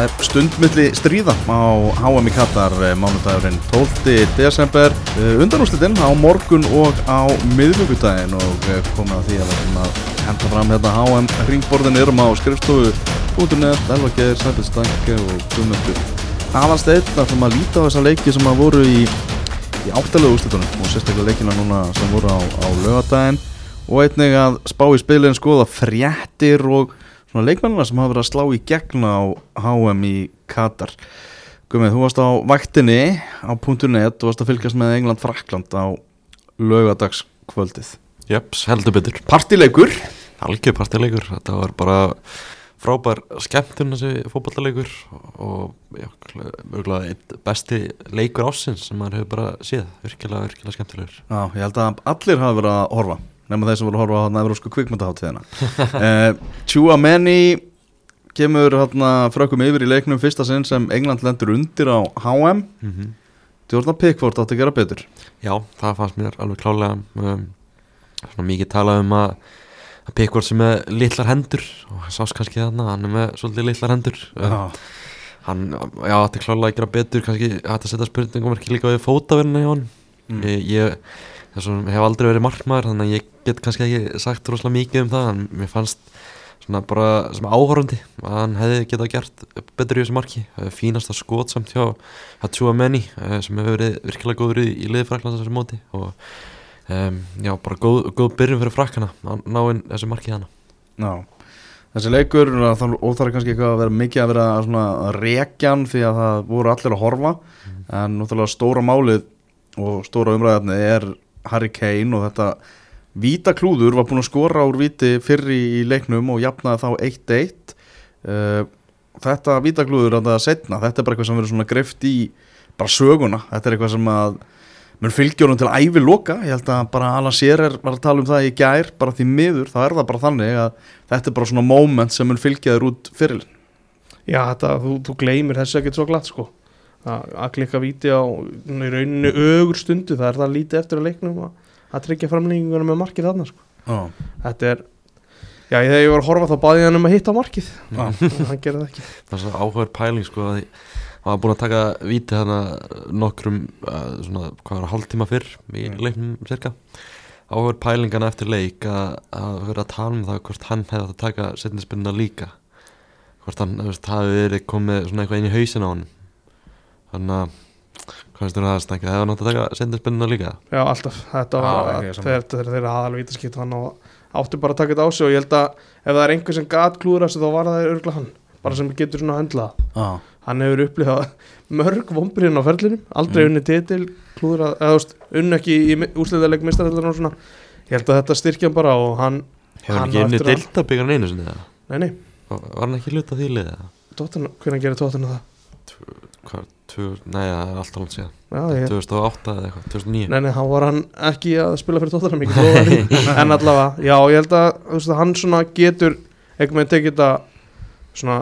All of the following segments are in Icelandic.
Það er stundmilli stríða á HM í Katar eh, mánudagurinn 12. desember eh, undanúslitinn á morgun og á miðvíkudaginn og eh, komið að því að við erum að henda fram hérna HM ringborðin erum á skrifstofu út.net, Elvageir, Sæfellstanke og Guðmundur Aðalsteinn að það maður líta á þessa leiki sem að voru í, í áttalegu úslitunum og sérstaklega leikina núna sem voru á, á lögadaginn og einnig að spá í spilin skoða fréttir og svona leikmennina sem hafa verið að slá í gegn á HM í Katar. Guðmið, þú varst á vaktinni á .net, þú varst að fylgjast með England-Frakland á laugadagskvöldið Jöps, heldur betur. Partileikur? Algjör partileikur, þetta var bara frábær skemmtun þessi fótballleikur og já, mjögulega besti leikur ásins sem maður hefur bara séð, virkilega, virkilega skemmtilegur. Já, ég held að allir hafa verið að horfa nema þeir sem voru að horfa á hérna Evrósku kvikmyndaháttíðina uh, Chua Menni kemur hérna frökkum yfir í leiknum fyrsta sinn sem England lendur undir á HM mm -hmm. Jordan Pickford átti að gera betur. Já, það fannst mér alveg klálega um, svona mikið talað um að Pickford sem er litlar hendur og það sást kannski þarna, hann er með svolítið litlar hendur. Um, hann, já, átti klálega að gera betur kannski hætti að setja spurningum ekki líka við fótaverðina hjá hann mm. ég þess að hef aldrei verið markmaður þannig að ég get kannski ekki sagt rosalega mikið um það en mér fannst svona bara sem áhorfandi að hann hefði getað gert betur í þessu marki. Fínasta skot samt hjá Hatsua Menni sem hefur verið virkilega góður í, liðfræklands þessu móti. Og um, já, bara góð, góð byrjun fyrir frakkana að ná inn þessu marki hana Já, þessi leikur óþarf kannski eitthvað að vera mikið að vera svona rekjan því að það voru allir að horfa. Mm. en náttúrulega stóra málið og stóra umræðarni er Harry Kane og þetta Víta klúður var búin að skora úr viti fyrri í leiknum og jafnaði þá 1-1 uh, Þetta Víta klúður að það setna, þetta er bara eitthvað sem verður svona greft í bara söguna, þetta er eitthvað sem að mun fylgjónum til ævi loka, ég held að bara Alan Shearer var að tala um það í gær bara því miður, þá er það bara þannig að þetta er bara svona moment sem mun fylgjaður út fyrirlin Já, þetta, þú, þú gleymir þessu ekkert svo glatt sko að, klikka víti á í rauninu ögur stundu, það er það lítið eftir að leiknum að að tryggja framlýningunum með markið þarna sko. oh. þetta er já, þegar ég var að horfa þá baði hann um að hitta markið oh. hann gerði það ekki það er svo áhugaður pæling sko að hann var búin að taka víti þarna nokkrum uh, svona, hvað var það, hálftíma fyrr í mm. leiknum cirka áhugaður pælingana eftir leik að, vera að tala um það hvort hann hefði að taka setnispinnuna líka hvort hann, hafi verið komið svona eitthvað inn í hausin á hann þannig að Hvað finnst þú að það stengja? Það hefur náttúrulega taka sendinsbyrnuna líka Já, alltaf, þetta var þegar þeirra aðalvíta skipt hann áttu bara að taka þetta á sig og ég held að ef það er einhver sem gat klúðrast þá var það örgla hann bara sem getur svona að höndla ah. hann hefur upplifað mörg vombriðin á ferlinum, aldrei mm. unni titil klúðra, eða unni ekki í úsliðaleg mistaröldunar og svona ég held að þetta styrkja bara og hann Hefur hann ekki unni deltabíkan einu sinni það? Nei, nei Var hann ekki hluta því liða? Hvernig gerir tóttina það? Hvað? Nei, það er alltaf langt síðan. Já, 2008 eða eitthvað, 2009 Nei, nei, hann var hann ekki að spila fyrir tóttunum en allavega, já, ég held að veist, hann svona getur eitthvað með tekið þetta svona,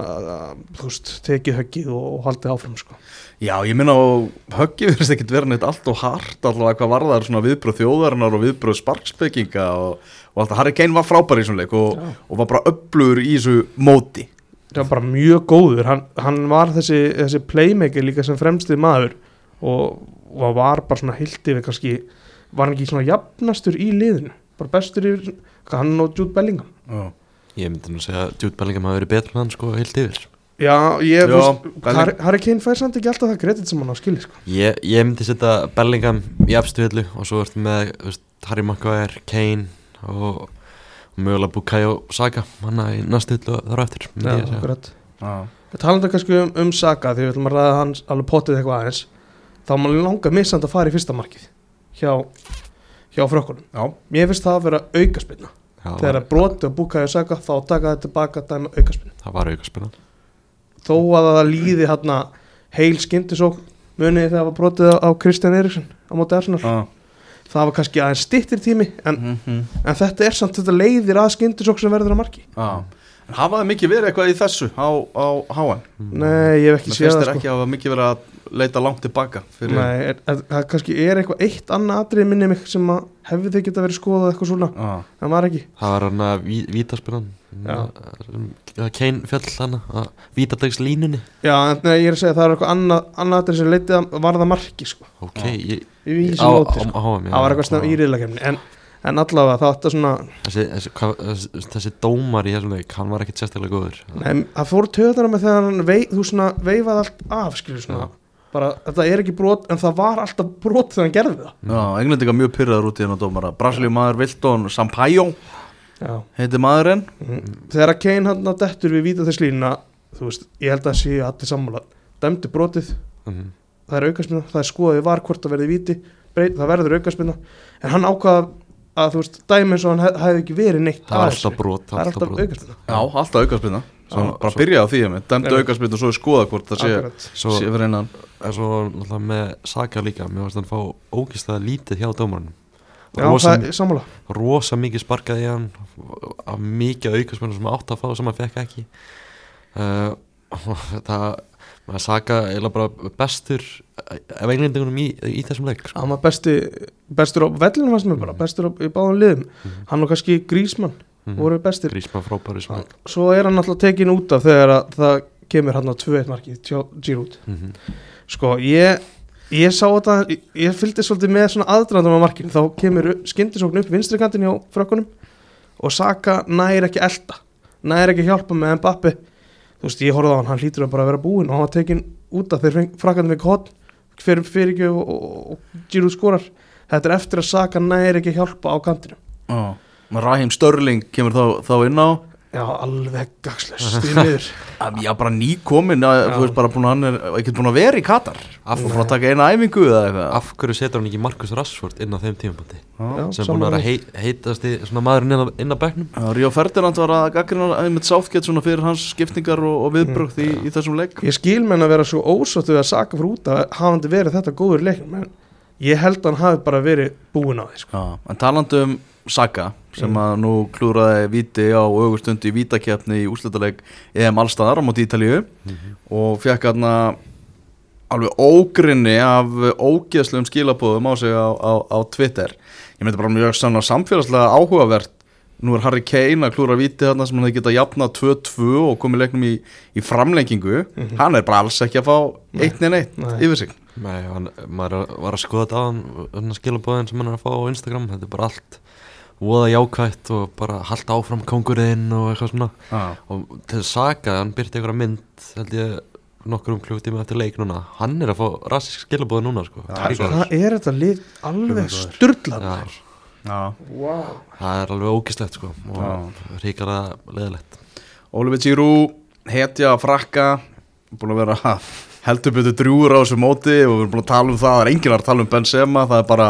þú veist, tekið höggið og, og haldið áfram, sko. Já, ég minna á höggið verðist ekkit vera neitt allt og hart allavega hvað var það svona viðbröð þjóðarinnar og viðbröð sparkspekinga og, og alltaf Harry Kane var frábær í svona leik og, og var bara öflugur í þessu móti það var bara mjög góður. Hann, hann var þessi, þessi playmaker líka sem fremstið maður og, og var bara svona hildi við kannski, var hann ekki svona jafnastur í liðinu, bara bestur í hann og Jude Bellingham? Oh. ég myndi nú segja að Jude Bellingham hafi verið betur en hann sko hildi yfir. Já, ég, veist, Harry Kane fær samt ekki alltaf það kredit sem hann á skilji sko. ég, ég myndi setja Bellingham í afstuðlu og svo ertu með veist, Harry Maguire, Kane og mögulega Bukayo Saka manna í næstu hillu þar á eftir Já, akkurat. Við talum þetta kannski um, um Saka því við ætlum að ræða hans alveg potið eitthvað aðeins. Þá er maður langa missand að fara í fyrsta markið hjá, hjá frökkunum. Mér finnst það að vera aukaspilna þegar að broti og Bukayo Saka þá taka þetta tilbaka að dæma aukaspilna Það var aukaspilna Þó að það líði hérna heil skindisók munið þegar það var brotið á Kristján Eriksson á móti Arsenal það var kannski aðeins stittir tími en, mm -hmm. en þetta er samt þetta leiðir að skindisokk sem verður að marki ah. En hafaði mikið verið eitthvað í þessu á, á HM? Nei, ég hef ekki séð það sko. Það finnst ekki að hafa mikið verið að leita langt tilbaka fyrir... Nei, það kannski er eitthvað eitt annað atrið minni mig sem hefði þið geta verið skoðað eitthvað svona ah. en var ekki Það var hann að vítaspinnan Kane fjöll hann að vítadegs línunni Já, en nei, ég er að segja að það er eitthvað annað, annað atriði sem leitið að varða marki sko, ok, ég, í á, móti sko. það var eitthvað snöð já. í riðlakefni en, en allavega það átti svona þessi, þessi, hvað, þessi, þessi dómar í þessum leik hann var ekkit sérstaklega góður nei, það fór töðana með þegar hann vei, þú svona veifaði allt af skilur svona Já. bara þetta er ekki brot en það var alltaf brot þegar hann gerði það Já, englendinga mjög pyrraður út í hennar dómara Brasilíu maður Vilton Sampaio Já. heiti maðurinn Mhm. þegar að Kane hann að dettur við víta þess lína þú veist, ég held að séu allir sammála dæmdi brotið, Mhm. Það er aukarsminna það er skoðið var hvort það verði víti breyt, það verður aukarsminna en hann ákvaða að þú veist, dæmi eins og hann hef, hefði ekki verið neitt það að þessu. alltaf brot það er alltaf aukarsminna Já, alltaf aukarspinna Svo Já, bara svo- byrja á því að mig Dæmdu aukarspinna og svo er skoða hvort það sé, Akkurat. svo, sé fyrir innan. En svo náttúrulega með Saka líka mér varst hann fá ógistlega lítið hjá dómarinn Já, rosa, það er sammála. rosa mikið sparkaði hann af mikið aukasmennu sem átt að fá sem hann fekk ekki. Uh, það maður Saka eiginlega bara bestur ef englendingunum í, í þessum leik sko. hann var besti, bestur á vellinu mér bara, bestur á, í báðum liðum Mhm. hann og kannski Grísmann Mhm. voru bestir Grísmann frábæri sem leik svo er hann alltaf tekin út af þegar að það kemur hann á 2-1 markið Giroud Mhm. sko ég ég sá þetta, ég, ég fylgdi svolítið með svona aðdrandum á markinu, þá kemur skindisókn upp vinstri kantin hjá frökkunum og Saka nær ekki elda nær ekki hjálpa með Mbappi þú veist, ég horfði á hann, hann hlýtur að bara vera búinn og hann var tekin út af þegar frakkandi með kott fyrir fyrirgjöf og, Giroud skorar. Þetta er eftir að Saka nær ekki hjálpa á kantinu Já, Rahim Störling kemur þá, þá inn á já, alveg gagslöst í miður. Já, bara nýkomin, þú veist bara búin að hann er ekkert búin að vera í Katar. Af- og frá að taka eina æfingu eða eitthvað. Af hverju setur hann ekki Marcus Rashford inn á þeim tímapunkti? Já, sem búin að vera hei, heitast í svona maðurinn inn á, inn á bekknum. Já, Ríó Ferdinand var að gaggrina einmitt Southgate svona fyrir hans skiptingar og, og viðbrökt í, í þessum leik. Ég skil menn að vera svo ósáttu við að Saka fyrir út að hafandi verið þetta góður í leiknum en ég held að hann hafi bara verið búinn á því sko. En talandi um Saga sem Mm. að nú klúraði viti á augustund í vítakefni í úslitaleg EM allstaðar á móti Ítalíu og fekk hérna alveg ógrinni af ógeðslegum skilabóðum á sig á, á, á Twitter. Ég myndi bara mjög sann samfélagslega áhugavert. Nú er Harry Kane að klúra viti þarna sem hann hefði getað jafnað 2-2 og komið leiknum í, í framlengingu. Hann er bara alls ekki að fá eitt neinn eitt Nei. yfir sig Nei, hann, maður var að skoða þetta á hann skilabóðin sem hann er að fá á Instagram þetta er bara allt voða jákvætt og bara halda áfram kongurinn og eitthvað svona ah. og til Saka, hann byrti einhverja mynd held ég nokkur um klukkutíma eftir leik núna hann er að fá rassísk skilabóði núna sko. Já, það, er, þetta lið alveg sturlað já, Já. wow. það er alveg ógislegt sko, og Já. ríkar að leðilegt Oliver Giroud, hetja frakka búin að vera heldur betur drúur á þessu móti og við erum búin að tala um það, það er enginn að tala um Benzema það er bara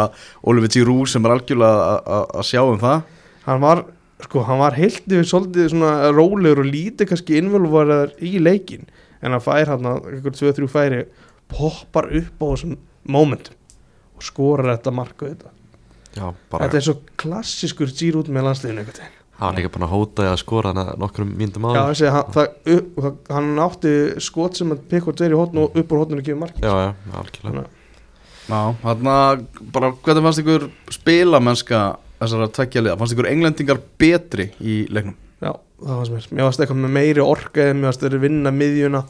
Oliver Giroud sem er algjörlega að- að að sjá um það. Hann var sko, hann var heilt yfir svolítið svona rólegur og lítið kannski innvölvarar í leikin en hann fær hann að einhver 2-3 færi poppar upp á þessum momentum og skorar þetta marka þetta Já, bara, Þetta er svo klassiskur Giroud með landsliðinu einhvern hann var líka búin að hóta í að skora hann nokkrum myndum Já, áður. þessi, hann, það, það, hann átti skot sem að Pickford er í hótnu og upp úr hótnu kemur mark Já, já, algjörlega. Já, þarna bara hvernig fannst ykkur spilamennska þessara tveggja liða, fannst ykkur englendingar betri í leiknum? Já, það fannst mér. Mér fannst eitthvað með meiri orka eða mér fannst þeir vinna miðjuna.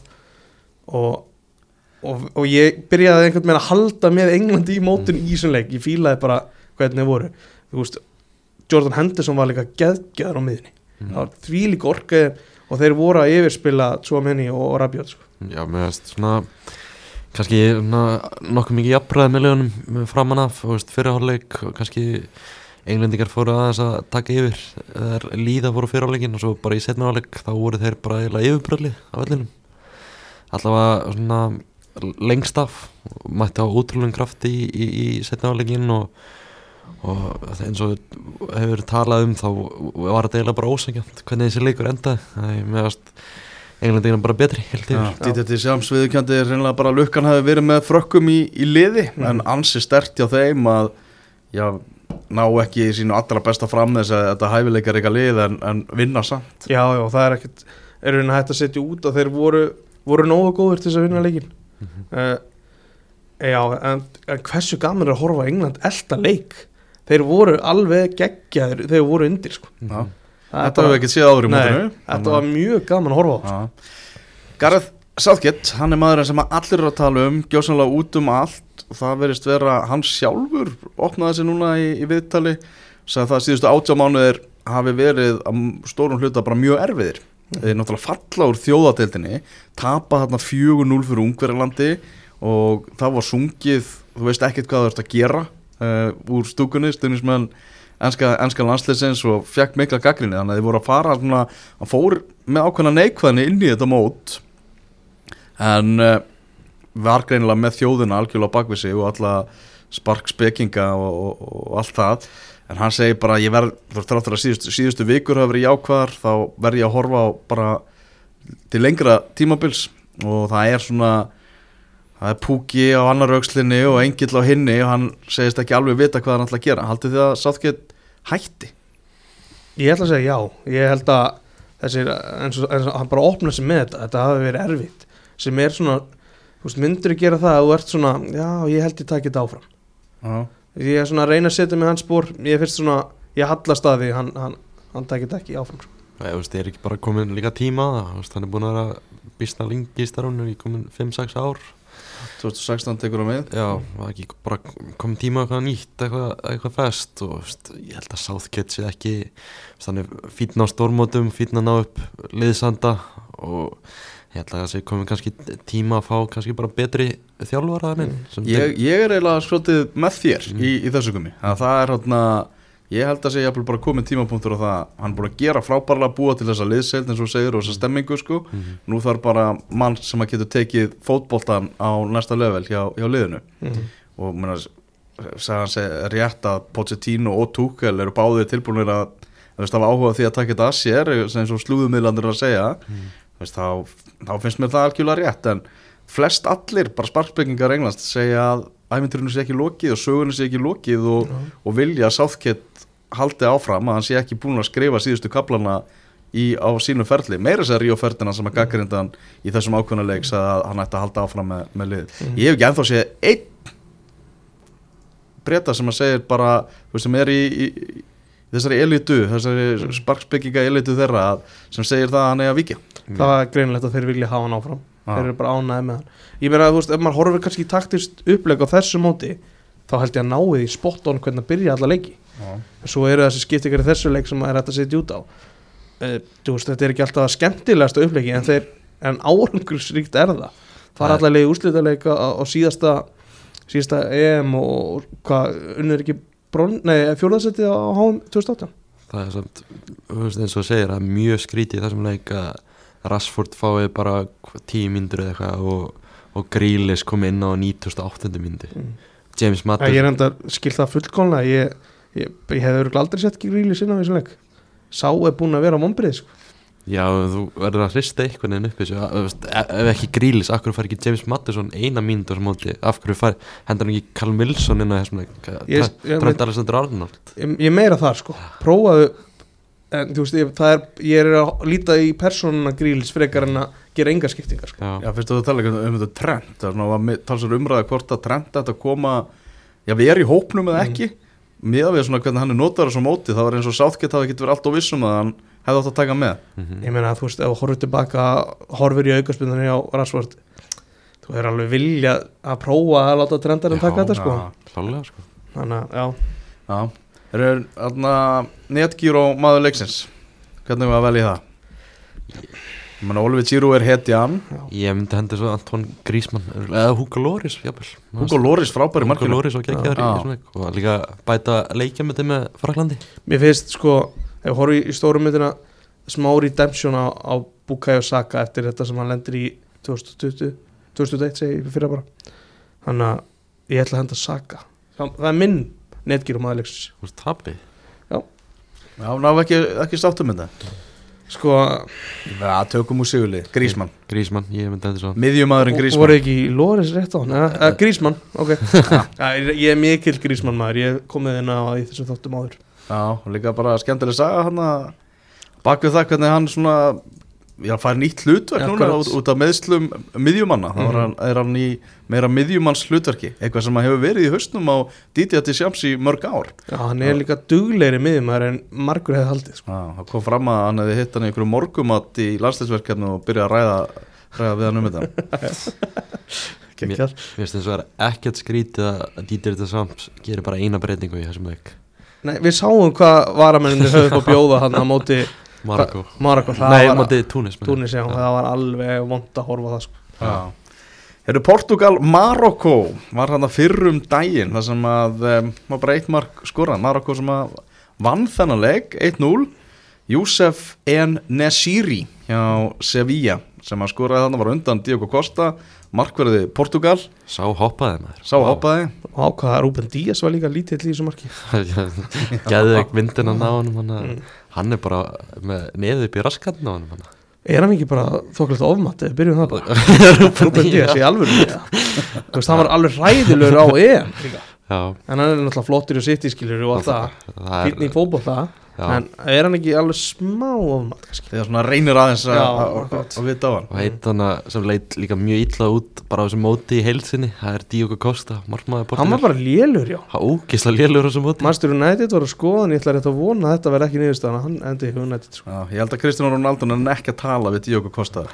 Og, og, og ég byrjaði einhvern veginn að halda með Englandi í mótun í þessum leik. Ég fílaði bara hvernig þeir voru. Þú veist, Jordan Henderson var líka geðgeðar á miðjunni Mm. Það var því líka orka og þeir voru að yfirspila Tsuameni og Rabiot sko. Já, mér veist svona kannski svona, nokkuð mikið jafnræði með lögunum framan af og fyrirháleik og kannski englendingar fóru aðeins að taka yfir þegar líða fóru fyrirháleikin og svo bara í setnaháleik þá voru þeir bara eiginlega yfirbröðli á vellinum allavega svona lengst af mætti á útrúlega krafti í, í, í setnaháleikin og, og eins og hefur talað um þá var þetta eiginlega bara ósækjant hvernig þessi leikur endaði. Það er með að englendingar bara betri Dítið Sjams viðurkjandi er reynilega bara að lukkan hafi verið með frökkum í, í liði en ansi stert hjá þeim að já, ná ekki sínu allra besta fram þess að þetta hæfileikar eitthvað lið en, en vinna samt. Já, já, það er ekkert er að hægt að setja út og þeir voru, voru nógu góður til þess að vinna leikin uh, Já, en, en hversu gaman er að horfa á England elda leik þeir voru alveg geggjaður þeir voru undir sko. Já. Þetta hefur við ekkert séð áður í mótinu. Þetta var mjög gaman að horfa á Já. Gareth Southgate, hann er maðurinn sem allir eru að tala um, gjósanlega út um allt. Og það verist vera hann sjálfur opnaði sig núna í, í viðtali. Sagði það að síðustu átjá mánuðir hafi verið að stórum hluta bara mjög erfiðir. Þeir náttúrulega falla úr þjóðadeildinni tapa þarna 4-0 fyrir Ungverjalandi og það var sungið þú veist ekkert hvað það ert að gera uh, úr stúkunni, stundismenn enska, enska landsleisins og fekk mikla gaggrinni þannig að þeir voru að fara svona, að fór með ákveðna neikvæðni inn í þetta mót. En uh, var greinilega með þjóðuna algjörlega bakvið sig og alla sparkspekinga og, og, og allt það. En hann segir bara ég verð, þráttur að síðustu, síðustu vikur hafa verið jákvæðar þá verð ég að horfa á bara til lengra tímabils. Og það er svona það er púki á annar aukslinni og engill á hinni og hann segist ekki alveg vita hvað hann ætla að gera. Haldið þið að Southgate hætti? Ég ætla að segja já, ég held að þessir, eins og, eins og hann bara opna sig með þetta, þetta hafi verið erfitt. Sem er svona, þú veist, myndur að gera það að þú ert svona, já, ég held ég takið þetta áfram. Já, ég er svona að reyna að setja mig hans spór ég finnst svona, ég hallast að því hann, hann, hann takið þetta ekki áfram sko. Nei, þú veist, ég er ekki bara komin líka tíma það, þú veist, hann er búin að vera býsta lengi í starfunum, ég komin 5-6 ár 2016 tekur hann við Já, ekki bara komin tíma eitthvað nýtt, eitthvað, eitthvað fest og veist, ég held að Southgate sé ekki er fítna á stórmótum fítna ná upp liðsanda og ég held að það sé komin kannski tíma að fá kannski bara betri þjálfaraðaninn mm. ég, ég er eiginlega svolítið með þér Mm. í, í þessu gumi að það er hérna ég held að segja bara komin tímapunktur á það hann er búin að gera frábærlega búa til þessa liðseild eins og segir og þessa stemmingu sko Mhm. nú þarf bara mann sem að getur tekið fótboltan á næsta level hjá, hjá liðinu mm. og mér hann segja rétt að Pochettino og Tuchel eru báðið tilbúinir að veist, hafa áhuga því að taka þetta að sér sem svo slúðumidlandir eru að segja Mm. veist, þá, þá finnst mér það algjörlega rétt en flest allir, bara sparkbyggingar englast segja að æfinturinu sé ekki lokið og sögunu sé ekki lokið og, og vilja að Southgate haldi áfram að hann sé ekki búin að skrifa síðustu kaplana í, á sínu ferli, meira sér Ríó Ferdinand sem að gaggrindan í þessum ákveðnuleik sagði að hann ætti að halda áfram með, með lið Mhm. ég hef ekki ennþá séð einn breyta sem að segir bara þú veist sem er í, í, í þessari elitu, þessari sparksbygginga elitu þeirra að, sem segir það að hann er að vikja það var greinilegt að þeir vilja hafa hann áfram. Já. þeir eru bara ánæði með hann. Ég meina að þú veist, ef maður horfir kannski taktist uppleg á þessu móti, þá held ég að náið í spot on hvernig að byrja alla leiki en svo eru þessi skiptingar í þessu leik sem er hægt að setja út á. Uh, veist, þetta er ekki alltaf skemmtilegasta upplegi en, þeir, en árangurssríkt er það. Það er- allar leik úrslitaleika á, á síðasta síðasta EM og hvað, unnur ekki fjóðarsettið á HM 2018 það er samt, eins og segir að mjög skrítið þessum leik að Rashford fái bara tíu myndur eða eitthvað og, og Grealish kom inn á 98. myndi. Mm. James Ja, Mattis ég er enda skilt það fullkomlega ég, ég, ég hef örugglega aldrei sett gríli sinna við þessum leik. Sá er búinn að vera mombrið sko. Já, þú verður að hrista einhvern veginn upp þessu, þú veist, ef ekki Grealish af hverju fær ekki James Mattisson eina mínútur á móti, af hverju fær, hendur hann ekki Callum Wilson inn á þessum Trent Alexander Arnold? Ég, ég meira þar sko. Prófaðu En þú veist, ég, það er, ég er að líta í persónuna grílis frekar en að gera enga skiptingar sko. Já, Já, fyrst að þú tala um þetta trend það er svona að talsar umræða hvort að trend þetta koma, já við erum í hópnum eða ekki, miða við svona hvernig hann er notaður svo móti, það var eins og Southgate hafi ekki verið allt og vissum að hann hefði átt að taka með mhm. Ég meina að þú veist, ef þú horfir tilbaka horfir í aukarspindunni á Rashford Þú er alveg vilja að prófa að láta trendarinn taka þetta sko Já, klálega sko Þannig að, já, já. Það eru þarna netgýr og maður leiksins hvernig var að velja það? Oliver Giroud er hetjan Ég myndi hendi svo Anton Griezmann eða Hugo Loris, jafnvel. Hugo Loris frábæri Hugo Loris og geggjaður í Já. þessum leik. Og líka bæta leikja með þeim með Fraklandi mér finnst sko ef við horfum í stóru myndina smá redemption á, á Bukayo Saka eftir þetta sem hann lendir í 2020 2001 segi ég fyrir bara. Þannig að ég ætla að henda Saka. Það, er minn netgýr og maðurleiksins Þú veist, tappi Já, ná ekki, ekki státtum þetta sko, Já, tökum úr sigurli, Grísmann. Griezmann, ég myndi hendi svo. Miðjumadurinn voru Grísmann. ekki í Loris rétt á hann? Eða Grísmann, ok. Ég, ég er mikil Grísmann maður, ég komið inn á í þessum þáttum áður. Já, og líka bara skemmtileg saga hann að bak við það hvernig hann svona já, fær nýtt hlutverk Já, núna út, út af meðslum miðjumanna. Þá hann, er hann í meira miðjumanns hlutverki eitthvað sem hefur verið í haustnum á Didi Sjams í mörg ár. Já, hann er líka duglegri miðjumæður en margur hefði haldið sko. Já, það kom fram að hann hefði hitt hann í einhverju morgumat í landsleisverkefni og byrjaði að ræða, ræða við hann um þetta. Mér mér finnst þess að ekkert skrítið að de Sams gerir bara eina breytingu í þessum leik. Nei, við sáum hvað varamenninir höfðu bjóða hann á móti Marokko. Marokko Nei, það var móti Túnis. Túnis, já, það var alveg vond að horfa það sko. Já. Herru, Portugal, Marokko var hann að fyrrum daginn þar sem að um, var bara eitt mark skorað. Marokko sem að vann þennan leik 1-0 Youssef En Nesiri hjá Sevilla sem að skoraði þannig var undan Diogo Costa. Markverði Portugal. Sá hoppaði maður. Sá hoppaði. Og ákvaða Rúben Díaz var líka lítill í þessu marki. Gæði ekki myndin að ná honum hann, Mm. Hann er bara með neðu upp í hann. Er hann ekki bara þokkvæmt ofmatt við byrjum það bara hann var alveg ræðilegur á EM líka. Já, en hann er náttúrulega flottur í sitt í skilur og allt það, það. fínn í fótboll það Já. en er hann ekki alveg smá ofmatt kannski? Þegar svona reynir aðeins að- að að- að vita á hann. Og heit hann sem leit líka mjög illa út bara á þessum móti í heilsinni það er Diogo Costa, margmaður hann Portugal var bara lélur já. Hann ógisla lélur á þessum móti. Master United var að skoða hann, ég ætla rétt að vona að þetta verði ekki niðurstaðan, hann endi í United sko. Já, ég held að Kristján Ronaldo er ekki að tala við Diogo Costa.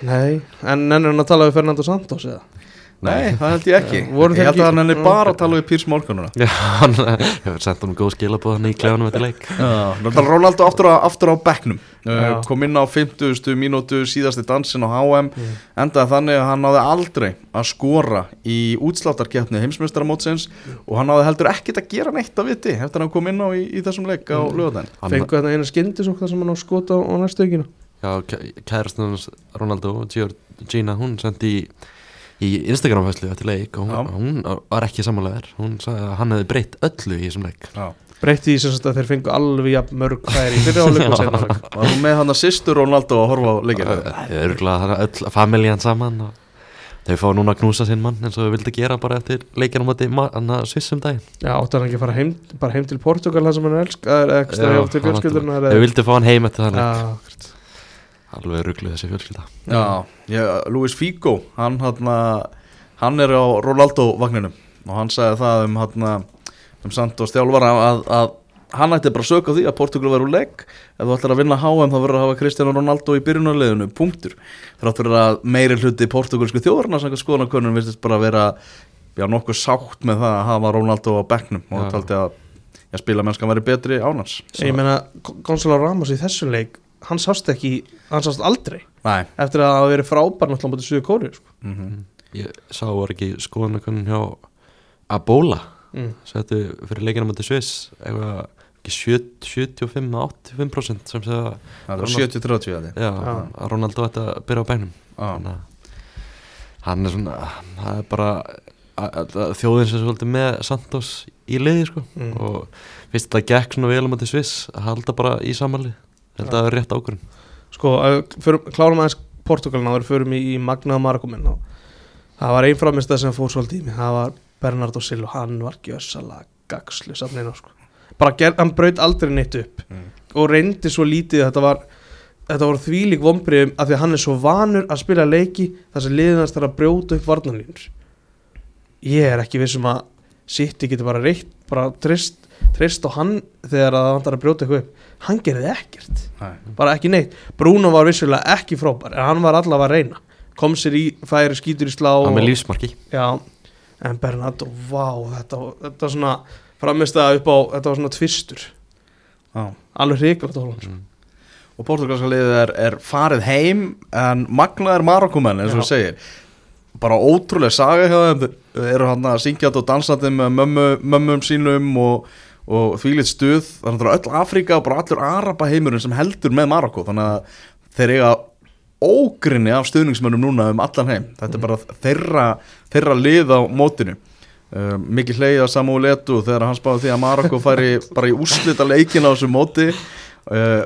Nei, en ennur hann að tala við Fernando Santos eða? Nei, það held ég ekki Voru Ég held að hann er bara að tala við Pírs Morgan núna Já, hann hefur sendt honum góð skilabóð hann í klefanum eftir leik Náttúrulega Ronaldo aftur á, aftur á bekknum uh, Já. kom inn á 50. mínútu síðasti dansin á HM Mm. endaði þannig að hann náði aldrei að skora í útsláttarkeppni heimsmeistaramótsins og hann náði heldur ekkit að gera neitt að viti eftir að hann kom inn á í, í þessum leik á mm. Hann- Fengu þetta eina skyndisók þar sem hann á skota á, á næstu aukinu Já, kærastan í, í Instagram-fæslu eftir leik og hún, hún var ekki samanlegar hún sagði að hann hefði breytt öllu í þessum leik. Já. Breytti því sem sagt að þeir fengu alveg jafn mörg færi fyrir áleik og senna áleik Var hún með hann að sýstur Ronaldo að horfa á leikir Það er örgulega þannig að öll familjan saman og þau fá núna að knúsa sinn mann eins og þau vildi gera bara eftir leikina á móti Svissum daginn. Já, áttu hann ekki að fara heim, bara heim til Portugal það sem hann elskar, eða ekki stæði á til fjölskyldurna Þau vildi fá hann heim eftir þannig Já, Alveg ruggluð þessi fjölskylda. Já, ég, Luis Figo hann, hann, hann er á Ronaldo vagninum og hann sagði það um, hann, um Santos þjálfara að, að hann ætti bara að söka því að Portugal verður legg. Ef þú ætlar að vinna HM þá verður að hafa Cristiano Ronaldo í byrjunarleginu, punktur. Þrátt fyrir að meiri hluti portugalsku þjórna sem skoðanakönnum virtist bara vera já, nokkuð sátt með það að hafa Ronaldo á bekknum og Já. taldi að já, spila mennskan væri betri ánans ég meina Gonzalo Ramos í þessu leik hann sást ekki, hann sást aldrei. Nei. Eftir að hafa verið frábær náttúrulega á móti Suðu Kóri sko. mm Ég sá var ekki skoðanakunnum hjá Abola mm. settu fyrir leikina á móti Sviss eitthvað ekki 75-85% sem segja Það er 70-30 að Ronaldo ætti að byrja á bænum. Að hann er svona það er bara að- að þjóðin sem er svolítið með Santos í liði sko. Mm. og fyrst þetta gekk svona vel á móti Sviss að halda bara í samanlið held að það er rétt ákvörðun. Sko, förum, klárum aðeins Portugalina og við förum í, í Magnaða Marakuminn og það var einn framist sem fór svolítið í mig, það var Bernardo Silva. Hann var gjössalega gagslu safnina sko. bara ger, hann braut aldrei neitt upp. Mm. og reyndi svo lítið. Að þetta var þetta voru þvílík vombriðum af því að hann er svo vanur að spila leiki þar sem liðinast þarf að brjóta upp varnanlínur ég er ekki vissum að City getur bara reitt bara trist, trist á hann þegar að það vantar að brjóta eitthvað upp hann gerði ekkert. Nei. bara ekki neitt. Bruno var vissulega ekki frábær en hann var allavega að reyna. Kom sér í, færi skýtur í slá hann með lífsmarki. Já, en Bernardo, vá þetta, þetta svona framist að upp á, þetta var svona tvistur. Já. alveg hrikalegt að hóla mm. og portugalska liðið er, er farið heim en magnaðir Marokkumenn eins og þú segir. Bara ótrúlega saga hjá þeim. Eru hann að syngjast og dansandi með mömmu, mömmum sínum og, og þvílitt stuð. Þannig að öll Afríka og bara allur Araba heimurinn sem heldur með Marokko þannig að þeir eiga ógrinni af stuðningsmönnum núna um allan heim. Þetta er bara þeirra, þeirra lið á mótinu. Uh, mikið hleyið að Samuel Etu þegar hann spáði því að Marokko færi bara í úrslita leikin á þessu móti uh,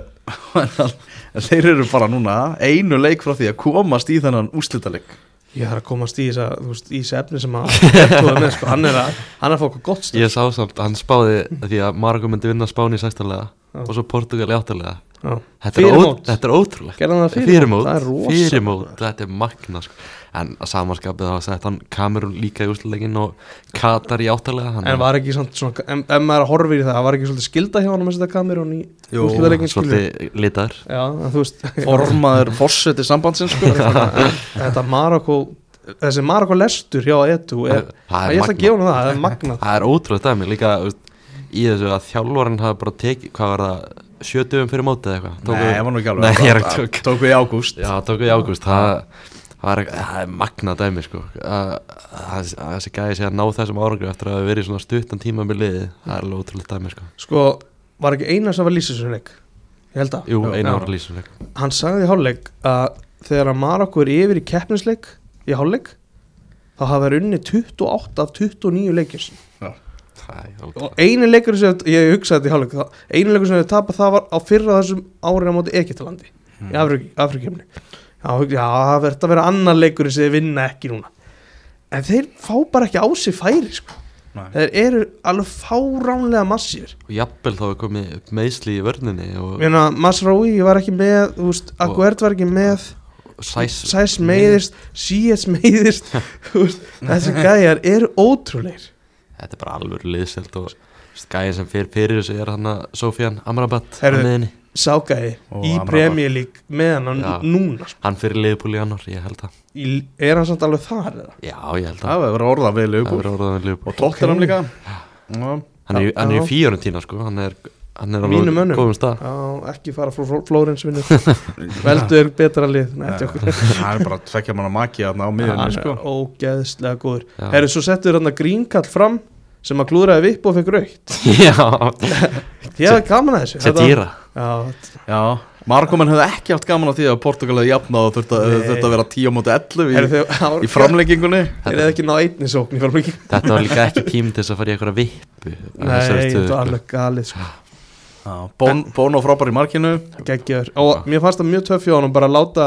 þeir eru bara núna einu leik frá því að komast í þennan úrslita leik ég þarf að komast í þessi efni sem að með, sko, hann er að hann er að fá okkur gott stöð ég sá samt, hann spáði því að Marokko myndi vinna Spáni í sextalega Já. og svo Portugal í áttalega Já. Þetta þetta er ótrúlegt Gerði hann það fyrir, Fyrir mót? mót, Það er rosa fyrir mót, þetta er magna sko. En að samanskapið þá sett hann Kamerun líka í úsluleikin og Katar í áttalega En var ekki svona, svona en, ef maður horfir í það, var ekki svolítið skilda hjá hann að setja kamerun í skilur? Svolítið litaður. Já, en þú veist Formaður fórseti sambandsins sko. Þetta Marokko Þessi Marokko lestur hjá Etu er, Það Ég ætla að gefa hann það, það er magnað. Það er ótrúlega dæmi. Líka í þessu að þjálfarinn hafi bara tekið, hvað var það, sjötugum fyrir mótið eða eitthvað. Nei, það var nú ekki alveg Nei, er Tók við í ágúst. Já, tók við í ágúst. Það, það, er, það er magnað dæmi sko. Að, þessi gæði sé að ná þessum árangri eftir að hafa verið í svona stuttan tíma með liði það er alveg ótrúlega dæmi sko. Sko, var ekki eina sem var lýsisleik Ég held að. Jú, Já. Já. ára lýsumleik Hann sagði í hálfleik að þegar að Marokko er yfir í keppnisleik í hálfleik þá hafa verið unni 28 af 29 leikjus Það er og einu leikur sem ég hugsaði þetta í hálfleik þá- einu leikur sem við tapað það var á fyrra þessum árið á móti Egyptalandi Hmm. í Afrik- Afrikjumni já, já, það verður að vera annar leikur sem þið vinna ekki núna. En þeir fá bara ekki á sig færi sko. Nei. þeir eru alveg fáránlega massífir. Og jafnvel þá er komið upp meðsli í vörninni og Masraoui var ekki með Aguert var ekki með. Sæs Sæs meiðist, Síes meiðist þessi gæjar eru ótrúleir Þetta er bara alveg liðselt og gæði sem fyrir fyrir þessu er hann að Sofian Amrabat á Ságæði Og í Amrabat. Premier League með hann Já. núna sko. Hann fyrir liðbúli annar, ég held að. Í- er hann samt alveg þar eða? Já, ég held að. Það orðað við verður orðað með liðbúli Og líka. Já. Hann er, í- hann er í fíjórentína sko. Hann er, er alveg mönnum. góðum stað. Já, ekki fara frá Fló- Flórens vinnu Veldu er betra lið. Það er bara tvekja manna maki á er sko. ógeðslega góður. Já. Herru, svo settur hann að grínkall fram sem að klúðraði vipp og fekk raukt Já, Ég hafði gaman að þessu. Dýra Já, Já. Markomenn hefði ekki haft gaman á því að Portugal hefði jafnað og þurfti að, að vera 10 á móti 11 herru, í, það í framleggingunni Þeir hefði ekki náð einni sókn í framleikin Þetta var líka ekki tím til þess að fara í eitthvað vippu Nei, þetta var alveg galið sko. Bón, Bóno frábær í markinu. Geggjaður. Og mér fannst það mjög töff hjá hann bara að láta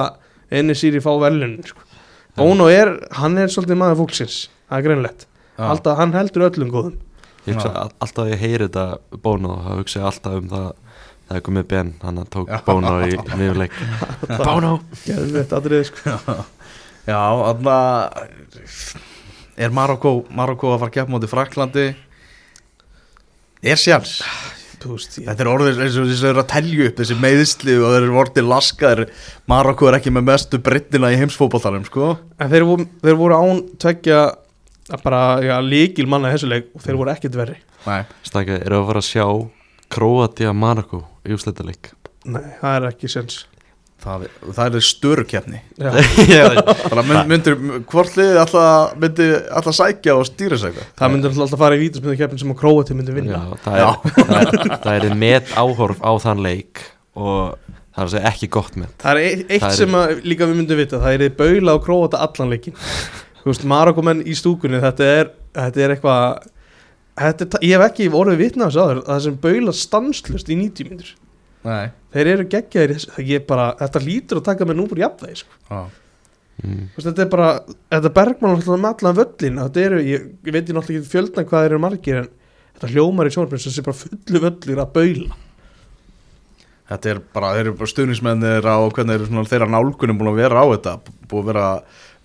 einni síri fá velun sko. Bono er, hann er svolítið maður fólksins. Það er greinlegt. Alltaf, Hann heldur öllum góðum. Alltaf að ég heyri þetta Bono þá hugsa ég alltaf um það það er komið Ben, hann tók. Bono í miðurleik Bono! Sko. Já, þarna er Marokko, Marokko að fara að keppa móti Fraklandi er sjans Þetta er orðið eins og þess að eru að telja upp þessi meðsli og þeir eru orðið laskaðir. Marokko er ekki með mestu brittina í heimsfótballtarum sko. En þeir voru, þeir voru án tveggja bara já, líkil manna í þessu leik og þeir voru ekkert verri. Nei, Stækja, eru að fara að sjá Kroatia Marokko í úsleitaleik Nei, það er ekki sens það, það er störukeppni Já, Þannig að mynd, myndir, hvort liðið alltaf myndi alltaf sækja og stýra eitthvað? Það myndi alltaf fara í vítarsmyndakeppin sem að Króati myndi vinna. Já, það er, það er, það er met áhorf á þann leik og það er að segja ekki gott met. Það er eitt, eitt Það er- sem að, líka við myndum vita Það er baula og Króata allan leikin Marokomenn í stúkunni Þetta er, þetta er eitthvað Ég hef ekki orðið vitna þessu aður Það sem baula stanslust í 90 myndur Nei Þeir eru geggjaðir bara, Þetta lítur að taka með nú búr jafnvægi sko. Já. mm. Þetta er bara Þetta bergmann alltaf með allan völlin Þetta eru, ég, ég veit ég náttúrulega ekki fjöldan hvað þeir eru margir En þetta hljómar í sjónarbrinn Sem sé bara fullu völlir að baula Þetta er bara, þeir eru bara stuðnismennir á hvernig eru svona þeirra nálgunum búin að vera á þetta búin að vera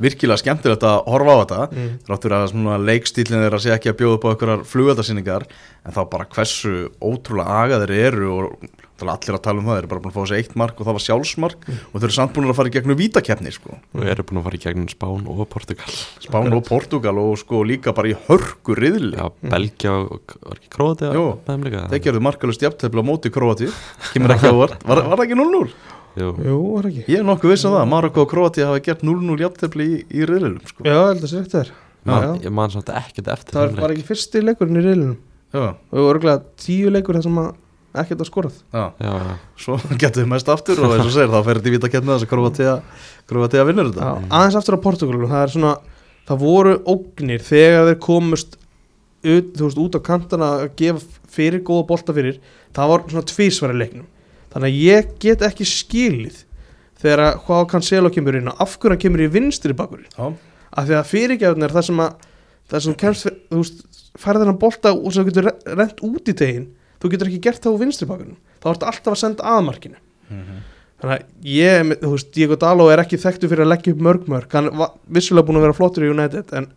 virkilega skemmtilegt að horfa á þetta. Mm. þráttur að svona leikstílinn þeirra sé ekki að bjóða upp á einhverjar flugöldarsýningar en þá bara hversu ótrúlega aga þeir eru og er allir að tala um það eru bara búin að fá sér eitt mark og það var sjálfsmark og þeir eru samt búin að fara í gegnum vítakeppni sko. og eru búin að fara í gegnum Spán og Portugal. Spán og Portugal og sko líka bara í hörku riðli. Já, Belgia og þeim líka. þeir gerðu markalust jafntefli á móti Kroati kemur ekki á vart, var, var það ekki 0-0? Jú, Jú, var ekki? Ég er nokkuð viss um það, Marokko og Kroati hafa gert 0-0 jafntefli í, í riðlilum sko. Já, ég held að sé eftir man, Já. ég man samt ekkert eftir Það þeim var ekki fyrsti leikurinn í og það voru örgulega tíu leikur þar sem að ekkert að skorað. Já. Já, já. Svo getur við mest aftur og eins og segir þá fer þetta í vítakeppni þess að Kroatia, Kroatia vinnur þetta. Já, aðeins aftur á Portugalum það er svona, það voru ógnir þegar þeir komust ut, þú veist, út á kantana að gefa fyrir góða bolta fyrir, það var svona tvísværi leiknum, þannig að ég get ekki skilið þegar að hvað Cancelo kemur inn og af hverju hann kemur í vinstri bakurinn, Já, af því að fyrirgefn er það sem að, það sem kemst þú veist, færði þennan bolta og þú getur re- rent út í tegin, þú getur ekki gert það á vinstri bakurinn, þá ertu alltaf að senda aðmarkinu þannig að ég, þú veist, Diego Dalo er ekki þekktu fyrir að leggja upp mörg mörg. Hann var vissulega búin að vera flottur í United en,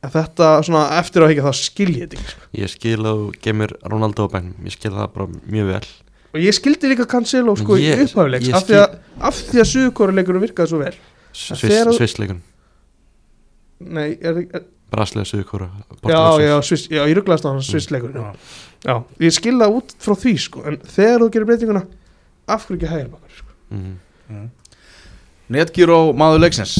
en þetta svona eftir á ekki þá skil ég þetta ekki. Ég skil að þú gemur Ronaldo á bænum Ég skil það bara mjög vel og ég skildi líka Cancelo sko Ég- í upphæfuleiks ég af því að, af því að suðukoruleikurinn virkaði svo vel Sviss, þegar þú- Svissleikun nei, er, er, Braslega, Suðukóra já, já, Sviss, já, ég rugglaðist á hann Svissleikurinn já. já, ég skil það út frá því sko en þegar þú gerir breytinguna af hverju ekki hægir bakkar sko. mm. Netgyro maður leiksins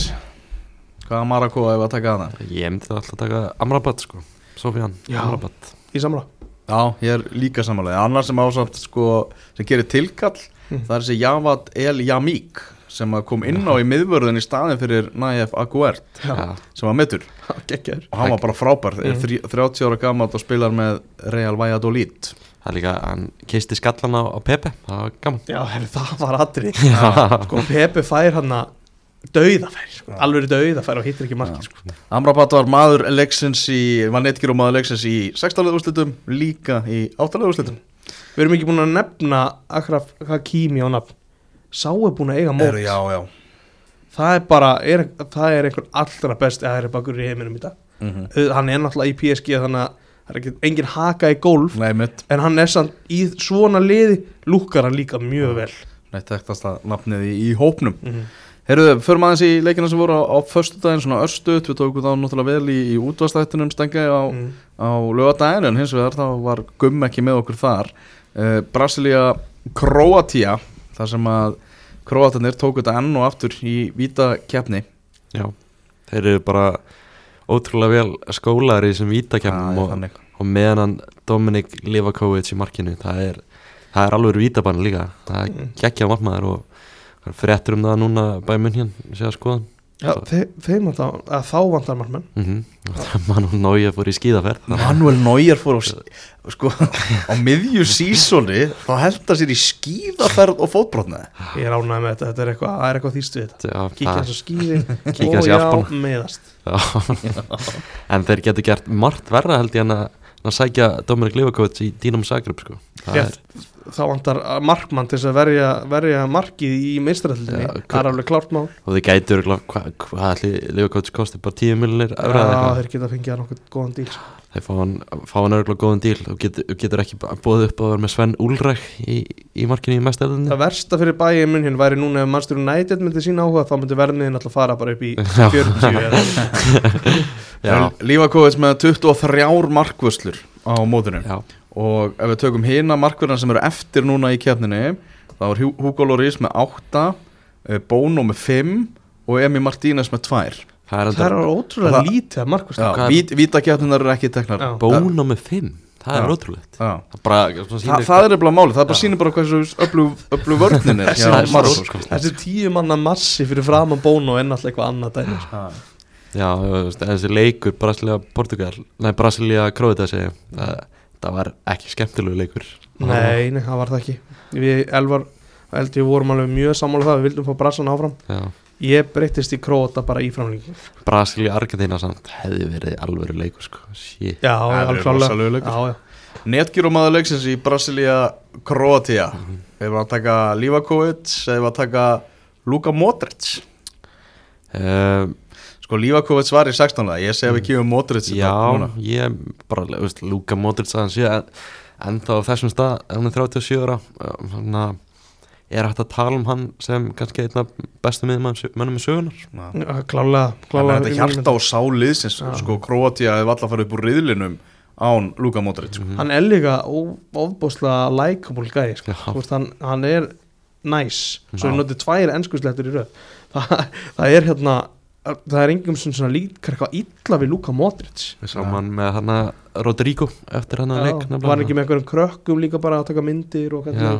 Hvaða Marako hefur að taka hana? Ég myndi það alltaf taka Amrabat sko Sofian Já. Amrabat í samla Já, ég er líka samanlega Annar sem ásamt sko sem gerir tilkall Mm. það er þessi Javad El Yamik sem að kom inn á í miðvörðin í staðin fyrir Naif Aguert já, sem var mittur geggjaður. Og hann var bara frábær. Mm. mm. 30 ára gammal og spilar með Real Valladolid. Það er líka, hann kisti skallan á, á Pepe. Það var gaman. Já, það var atrið Já, sko, Pepe fær hann að dauðafær, sko. alveg dauðafær og hittir ekki marki sko. Amrabat var maður leiksins í var Netgyro maður leiksins í 16. úrslitum líka í 8. úrslitum við erum ekki búin að nefna Akraf Hakimi á nafn sá er búin að eiga mót Já, já það er bara, er, það er einhvern allra best eða er bakur í heiminum í dag mm -hmm. Hann er náttúrulega í PSG þannig að það er ekki engin haka í golf Nei, en hann er samt í svona liði lúkar hann líka mjög vel Nei, tektasta nafnið í, í hópnum mm -hmm. Herruðu, förum aðeins í leikina sem voru á, á föstudaginn, svona östut, við tókum þá náttúrulega vel í, í útvastættunum stengi á, mm. á lögadaginn, en hins vegar þá var gumm ekki með okkur þar. Uh, Brasilia, Kroatia, þar sem að Kroatanir tóku þetta enn og aftur í víta keppni. já Þeir eru bara ótrúlega vel skólar í þessum vítakefnum og, þannig. og meðan hann Dominik Livakovic í markinu það er, það er alveg vítabann líka það er Mm. geggja markmaður og er fréttur um það núna bæði munn hérna sé að skoða Já, þe þeim vantar, að þá vantar margmenn mm -hmm. Manuel Neuer fór í skíðaferð Manuel Neuer fór á, sko, á miðju sísóni, þá held það sér í skíðaferð og fótbrotnaði. Ég er ánægð með þetta, þetta er eitthvað, það er eitthvað þýstu við þetta Kíkja skýði Kíkja og já, meðast Já. en þeir getur gert margt verra held ég en að, sækja Dominik Livakovic í Dínum Zagreb sko. Það Rétt. Þá vantar markmann til þess að verja, verja markið í meistræðildinni Já, Það er alveg klárt mál. Og þeir gætur hvað hva, hva ætli Livakovic kosti bara 10 miljonir Já, eitthvað? þeir geta fengið að nokkuð góðan díl sko. þeir fá hann, hann örgulega góðan díl. Og getur, getur ekki bóðið upp að vera með Sven Úlræk í, í markinu í mestæðinni Það versta fyrir bæið mun hérna væri núna ef mannstur United myndi sína áhuga þá myndi verðmiðin alltaf fara bara upp í 40 eða Já, Lífakovits með 23 markvöslur á mótunum. Og ef við tökum hina markverðan sem eru eftir núna í keppninni þá er Hu- Hugo Lloris með 8 eh, Bono með 5 og Emi Martínez með 2 það er Það er ótrúlega Það- lítið að markvist Já, Hvað- vít, vítakeppninar eru ekki teknar. Já. Bóna með 5, það er ótrúlegt. Það, bara, svona Þa, sýnir það er nefnilega máli, það bara sýnir bara hversu öflug, öflug vörnin er Þessi- tíu manna massi fyrir framan bónu en alltaf eitthvað annað dæmi sko. Já, þessi leikur Brasilia Portugal, nei Brasilia Króita segja, það, það var ekki skemmtilegu leikur. Nei, nei, það var það ekki. Við Elvar, held ég vorum alveg mjög sammála um það. Við vildum fá Brassan áfram. Já, Ég breyttist í Króta bara í framlíki Brasilia Argentina samt hefði verið alvöru leikur sko, shit. Já, alveg. Já, já. Netgyrumaður leiksins í Brasilia Kroatia Mhm. Ef við að taka eða við að taka Luka Modric. Uh, Sko Lífakovits var í 16. Ég segi að við kýfum Modric Já, núna. ég bara, þú veist, Luka Modric að hann sé en, þá á þessum stað, hann er 37 ára uh, svona, er hægt að tala um hann sem kannski einna bestu miðmönnum í sögunar. Já, Klálega, Þannig klálega að þetta hjarta og sáliðsins Já. sko Kroatia hefði alltaf farið upp úr riðlinum án Luka Modric sko. Mhm. Hann er líka ofboðslega likeable gæði sko. Veist, hann, hann er næs Svo Já. við notið tvær ennskuslettur í röð það, það er hérna Það er engum sem svona líkar eitthvað illa við Luka Modric. Við sáum hann með hann Rodrigo eftir hann að leik Já, var hann ekki með einhverjum krökkum líka bara að taka myndir og, já.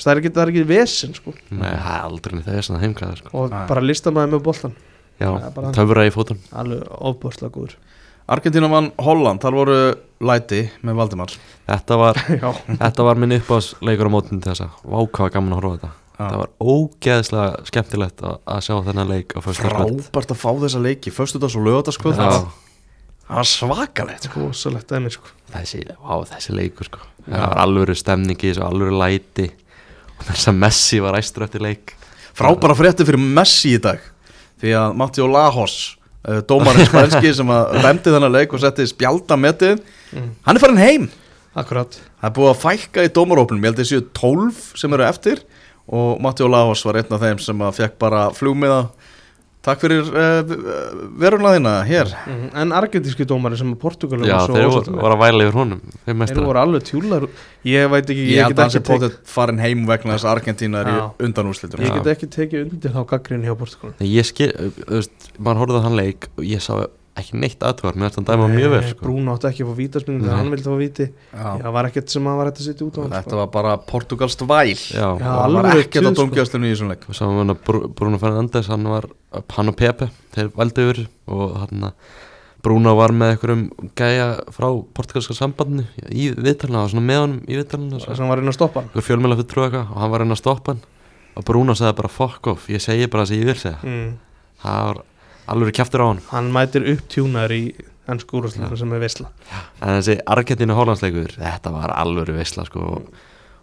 það er ekki, það er ekki vesen sko. Nei, það er aldrei neitt þess að heimkvæða sko. og Nei. bara listamæði með boltan Já, Það er töfra í fótun alveg ofbúrslega góður. Argentina vann Holland, þar voru læti með Valdimar. Þetta var, já, þetta var minn uppáðsleikur á mótun til þessa. Vákaða gaman að horfa á þetta Það var ógeðslega skemmtilegt að, að sjá þennan leik á frábært að fá þessa leiki Föstudags og lögadagskvöld Það var svakalegt sko. dæmi sko. þessi, vá, þessi leikur sko. Það var alvöru stemning í þessu, alvöru læti. Þess að Messi var æstur eftir leik. Frábæra frétti fyrir Messi í dag. Því að Matteo Lajos uh, Dómarinn spænski sem að dæmdi þennan leik og setti spjaldametið Mm. Hann er farin heim. Akkurat. Það er búið að fækka í dómarópnum. Ég held að þessu 12 sem eru eftir Og Matteo Lajos var einn af þeim sem að fekk bara flugmiða. Takk fyrir uh, veruna þína hér. Mm. En argentíski dómari sem að Portugalum Já, var svo þeir voru, voru að væla yfir honum þeir voru alveg tjúlar. Ég veit ekki, Ég ég, get að ekki tek, potið farin heim vegna þess að Argentína er í Já. undanúslitum ég get ekki tekið undir þá gaggrinni hjá Portugalum Nei, Ég skil, þú veist, maður horfði á hann leik og ég sá ekki neitt aðtöðar mér finnst hann dæma mjög vel sko. Brún átti ekki að fá Nei. þegar hann vildi fá víti Já. Já, var ekkert sem hann var hægt að sitja út á hann Þetta sko. var bara Portugalst væl Já, Já, Það var ekkert tuð, sko. domgjastlunni í þessum leik og sáum hann að Br- Bruno Fernandes hann var, hann og Pepe þeir vældu yfir og hann Bruno var með einhverjum gæja frá portugalska sambandinu í viðtalina, það var svona með honum í viðtalina sem hann var inn að stoppa hann og hann var inn að stoppa hann og Bruno sagði bara fuck off, ég segi bara það sem ég vil segja mm. það var alveg kjaftur á hann Hann mætir upptjúnar í ennsku úrvarsleiknum sem er veisla. En þessi Argentínu Hollandsleikur þetta var alveg veisla sko.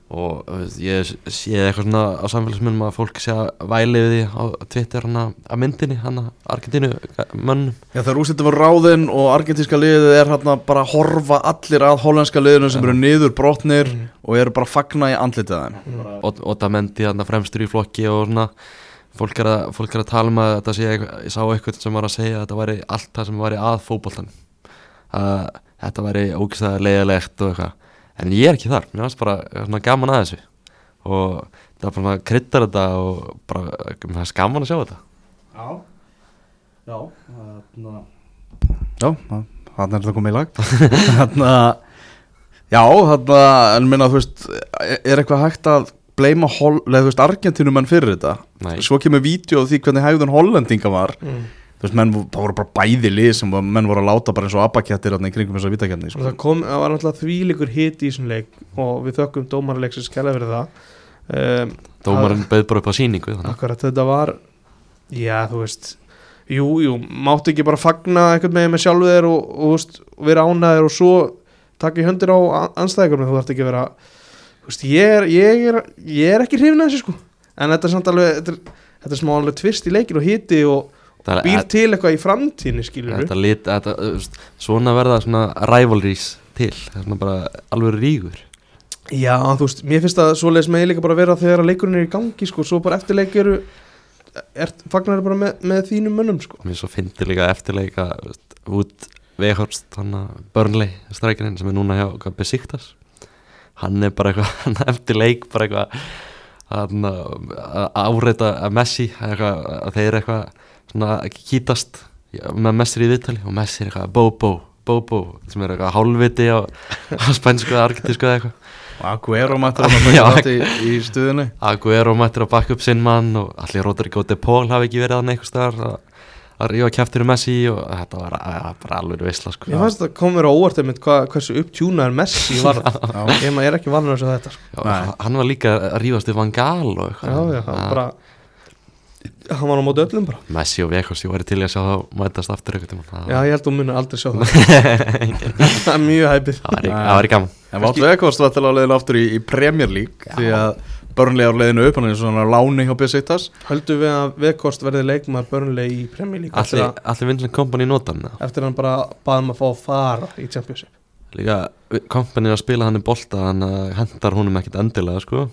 Og, og ég sé eitthvað svona á samfélagsmyndum að fólk sé að væli við því á Twitter hana að myndinni hana Argentínu mönnum Já þegar úrslitin var ráðinn og argentíska liðið er hérna bara að horfa allir að hollandska liðinu sem eru niður brotnir Mm. og eru bara að fagna í andlitið þeim. Mm. og, og það mendi þarna fremstur í flokki og svona fólk er, að, fólk er að tala um að þetta sé eitthvað, ég sá eitthvað sem var að segja að þetta væri allt það sem væri að fótboltan að þetta væri ógæslega leiðilegt og eitthvað. En ég er ekki þar, mér finnst bara svona gaman að þessu. Og það er bara svona kryddar þetta og bara, mér finnst gaman að sjá þetta. Já. Já Já, hann er þetta komið í lag. Þannig að Já, þannig að, en minna, þú veist er eitthvað hægt að bleima veist, Argentínumenn fyrir þetta Nei. Svo kemur vídeo af því hvernig hægðun hollendinga var Mm. Þú veist, menn, það voru bara bæði lið sem menn voru að láta bara eins og abakettir í kringum þessa vítakefni Og sko. það kom, það var náttúrulega þvíleikur hit í þessum leik og við þökkum dómarleiksins kælega fyrir það um, dómarinn bauð bara upp á síningu. Akkurat þetta var Já, þú veist Jú, jú, máttu ekki bara fagna einhvern veginn með sjálfu þér og, og, veist, vera ánæður og svo taka í höndir á anstæðingunum þú þarft ekki að vera þú veist, ég, er, ég, er, ég er ekki hrifin að þessu sko. En þetta er samt alveg þetta er, þetta er smá alveg tvist í leikin og hiti og er- býr til eitthvað í framtíðinni skilur þetta lit, þetta, þú veist, svona verða svona rivalries til. Svona bara alveg rígur. Já, þú veist, mér finnst að svoleiðis megi líka bara vera þegar leikurinn er í gangi sko, svo bara eftir leik eru er, fagnar bara með, með þínum mönnum sko. Mér svo fyndi líka eftirleika út Vehorst hann að Burnley strækirinn sem er núna hjá hvað, Besiktas hann er bara eitthvað eftir leik bara eitthvað að áreita að Messi eitthvað, að þeir eitthvað svona kýtast með Messi í viðtali og Messi er eitthvað Bobo, Bobo sem er eitthvað hálfviti á, á spænsku eða argentísku eða eitthvað. Aguero mættur að taka þetta í, í stuðinni Aguero mættir að bakka upp sinn mann og allir Rodrigo de Paul hafi ekki verið að einhvers staðar að, að rífa kæftir um Messi og þetta var að, bara alveg veisla sko. Ég fannst að kom mér á óvart einmitt hva, hversu upptjúnaður Messi var ég, ma- ég er ekki vanur þessu þetta sko. Já, Nei. hann var líka að rífast við Van Gaal og Já, eitthvað já, Að bara hann var á móti öllum bara. Messi og Vekos, ég væri til að sjá þá mætast aftur eitthvað tíma Já, ég held að hún munir aldrei sjá það. Það er mjög hæpið það það væri gaman. Vekost var til að leiðin aftur í, í Premier League því að Burnley á leiðinu upp hann er svona láni hjá Besiktas Höldum við að Vekost verði leikmaður börnlega í Premier League eftir, allir, Vincent Kompany notan eða? eftir að hann bara baðum að fá að fara í Championship líka Kompany er að spila hann í bolta hann hendar húnum ekkit endilega sko.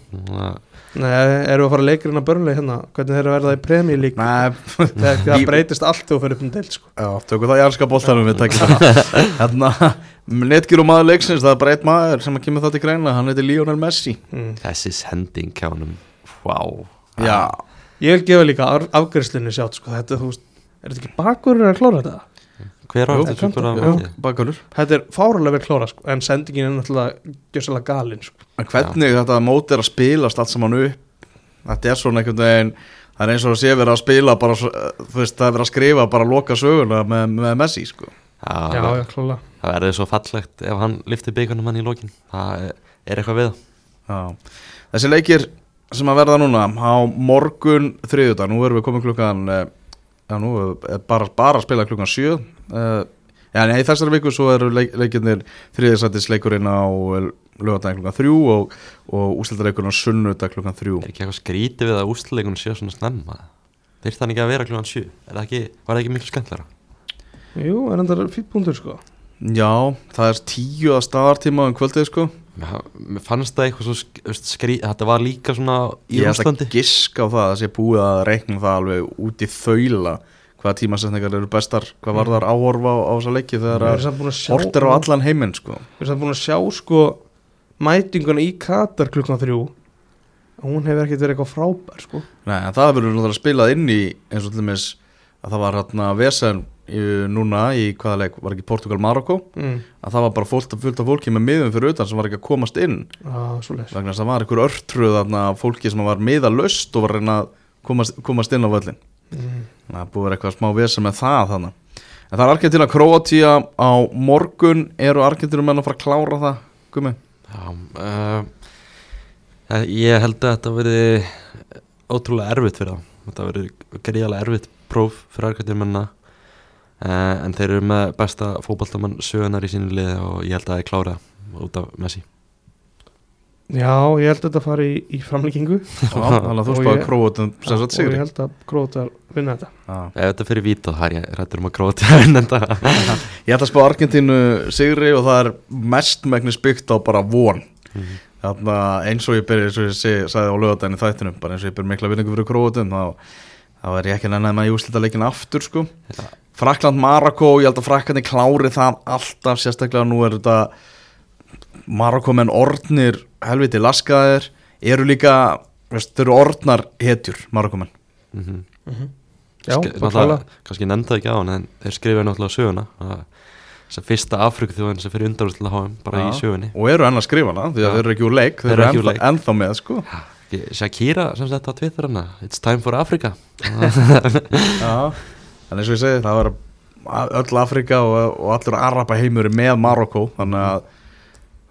Nei, eru að fara að börnlega hérna hvernig þeir eru að verða í þegar það breytist allt og fyrir upp um deild sko. já, tökum það í allska boltanum við Hérna, netgjur og maður leiksins það er bara einn maður sem að kemur það til greina hann heitir Lionel Messi mm. þessi sending hjá honum wow Já, Ég vil gefa líka af- afgreiðslunni sjátt sko. þetta, þú veist, er þetta ekki bakurinn að klóra þetta? Hver var þetta bakulur Þetta er fáralega vel klóra sko. en sendingin er náttúrulega gjössalega galinn sko. En hvernig þetta mót er að spilast allt saman upp Þetta er svona einhvern veginn Það er eins og að sé verið að spila bara, Þú veist, það er verið að skrifa bara að loka söguna með, með Messi, sko Já, Já, já, klála það verður svo fallegt ef hann lifti byggunum hann í lokin það er, er eitthvað við það. Já. Þessi leikir sem að verða núna á morgun þriðjudag, nú erum við komin klukkan eh, já, nú er bara, bara að spila klukkan sjö uh, Já, nei, þessari viku svo eru leik, leikirnir þriðisættis leikurinn á lögadagin klukkan þrjú og, og ústildareikurinn á sunnudag klukkan þrjú. Er ekki eitthvað skrítið við að úsleikun séu svona snemma? Þeir þannig ekki að vera klukkan 7 Er það ekki, var það ekki miklu skemmtlara? Jú, er enda fýtt punktur sko. Já, það er tíu að staðartíma um kvöldið sko. Mér fannst það eitthvað svo sk- veist, skrítið Þetta var líka svona í Ég ætla að giska á það að það sé búið að reikna það alveg út í þaula hvaða tímasetningar eru bestar hvað var þar áhorfa á, á þessa leiki þegar hort er á allan heiminn sko. Við erum samt búin að sjá sko mætinguna í Katar klukkan þrjú. Hún hefur ekkert verið eitthvað frábær sko. Nei, það verður náttúrulega spilað inn í eins og til dæmis að það var hérna vesen núna í hvaða leik, var ekki Portugal-Marokko mm. að það var bara fullt, fullt af fólki með miðum fyrir utan sem var ekki að komast inn. Ah, vegna þess að það var einhver örtröð fólki sem var miðalöst og var að komast, komast inn á völlin mm. Það er búið að vera eitthvað smá vesen með það þannig en það er Argentina Kroatia á morgun eru Argentinum menn að fara að klára það gumi? Já, uh, ég held að þetta verði ótrúlega erfitt fyrir þá. Þetta verði greiðalega erfitt próf fyrir argættir menna uh, en þeir eru með besta fótballtamann sögunar í sínu liði og ég held að það er klára út af Messi Já, ég held að þetta fari í, í framlíkingu Já, þannig að þú Og spáði Kroatum sem sagt og sigri ég held að Krótar vinna þetta Já. Ef þetta fyrir vítað, það er ég rættur um að að vinna þetta Ég ætla að spá Argentínu sigri og það er mestmægnis byggt á bara von Mhm. Þarna eins og ég byrja eins og ég sagði á lögadaginn í þættinum bara eins og ég byrja mikla vinningu fyrir Króatum þá, þá er ég ekki með að ég úslita leikin aftur sko. Já. Frakland Marokko, ég held að Fraklandi klári það alltaf sérstaklega nú er þetta Marokko menn orðnir helviti laskaðir eru líka, veist, þau eru orðnar hetjur Marokko menn mm -hmm. Já, klála Kannski nefnda ekki á hann en þeir skrifaði náttúrulega söguna þess að fyrsta Afriku þjóðin sem fyrir undarúslega háum bara í Já. sögunni og eru enn að skrifa hana því að þeir eru ekki úr leik þeir eru ennþá, leik. ennþá með sko. Ég- Shakira sem sett á Twitter hana It's time for Africa Já, en eins og ég segi það var öll Afrika og, og allur Araba heimur með Marokko þannig að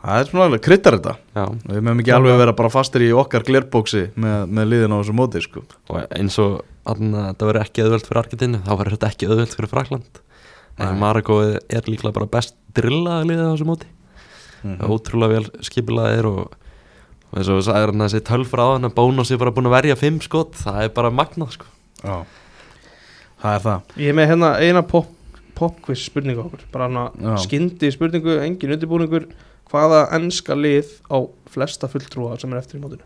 það er svona alveg kryttar þetta. Já, við meðum ekki alveg vera bara fastir í okkar glerbóksi með, með liðin á þessu móti sko. og eins og þarna, þetta verður ekki auðvelt fyrir Argentinu þá verður þetta ekki auðvelt fyrir Frakland. En Marokko er líklega bara best drillaða liðið á þessu móti. Mm ótrúlega vel skipilaðir og, og eins og það er hann að þessi tölfra á hann að Bónus er bara búin að verja fimm skot það er bara magnað sko. Já, það er það. Ég er með hérna eina pop, popquiz spurningu á okkur. Bara Já. hana skyndi spurningu, engin undirbúningur hvaða ennska lið á flesta fulltrúa sem er eftir í mótinu?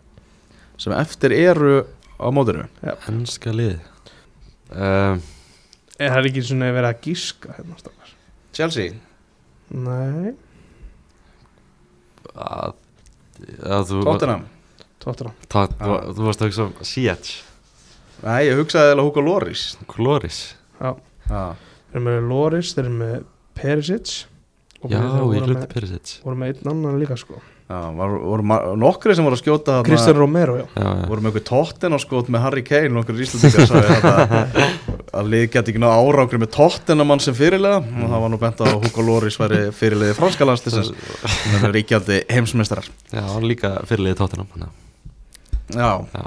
Sem eftir eru á mótinu? Ennska lið. Um, Er það ekki svona verið að gíska hérna stafar? Chelsea? Nei, að, að þú, Tottenham? Tóttur á Tá, Já. þú, þú varst að hugsa um Sietch Nei, ég hugsaði eða Hugo Loris Kloris Já, Já, þeir eru með Loris, þeir eru með Perisic Já, ég hluti með, Perisic voru með einn annan líka sko. Já var, voru ma- nokkri sem voru að skjóta Kristján Romero, já. Já, já, voru með eitthvað tóttin á skot með Harry Kane og okkur íslendingar að lið geti ekki náða árangri með tóttinamann sem fyrirlega og það var nú bent að Hugo Loris væri fyrirliði franska landstisins sem er ríkjandi heimsmeistarar. Já, hann líka fyrirliði tóttunum hann Já, Já,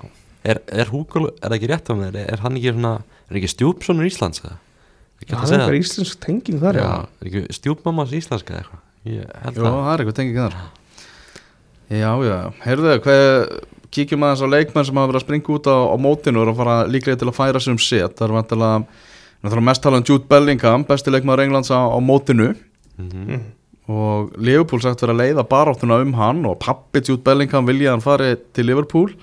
er, er Hugo, er það ekki rétt á mér, er hann ekki svona, er ekki stjúpsonur Íslands eða? Það að er eitthvað íslensk tenging þar, Já, já, er ekki stjúpmammas íslenska eða eitthvað? Ég held Jú, það er eitthvað tengið þar Já, já, heyrðu, hvað kíkjum aðeins á leikmenn sem hafa verið að springa út á, á mótinu og fara líklega til að færa sig um set það er vantilega, mest tala um Jude Bellingham, besti leikmaður Englands á, á mótinu Mhm. mm. og Liverpool sagt vera að leiða baráttuna um hann og pappi Jude Bellingham vilja að hann fari til Liverpool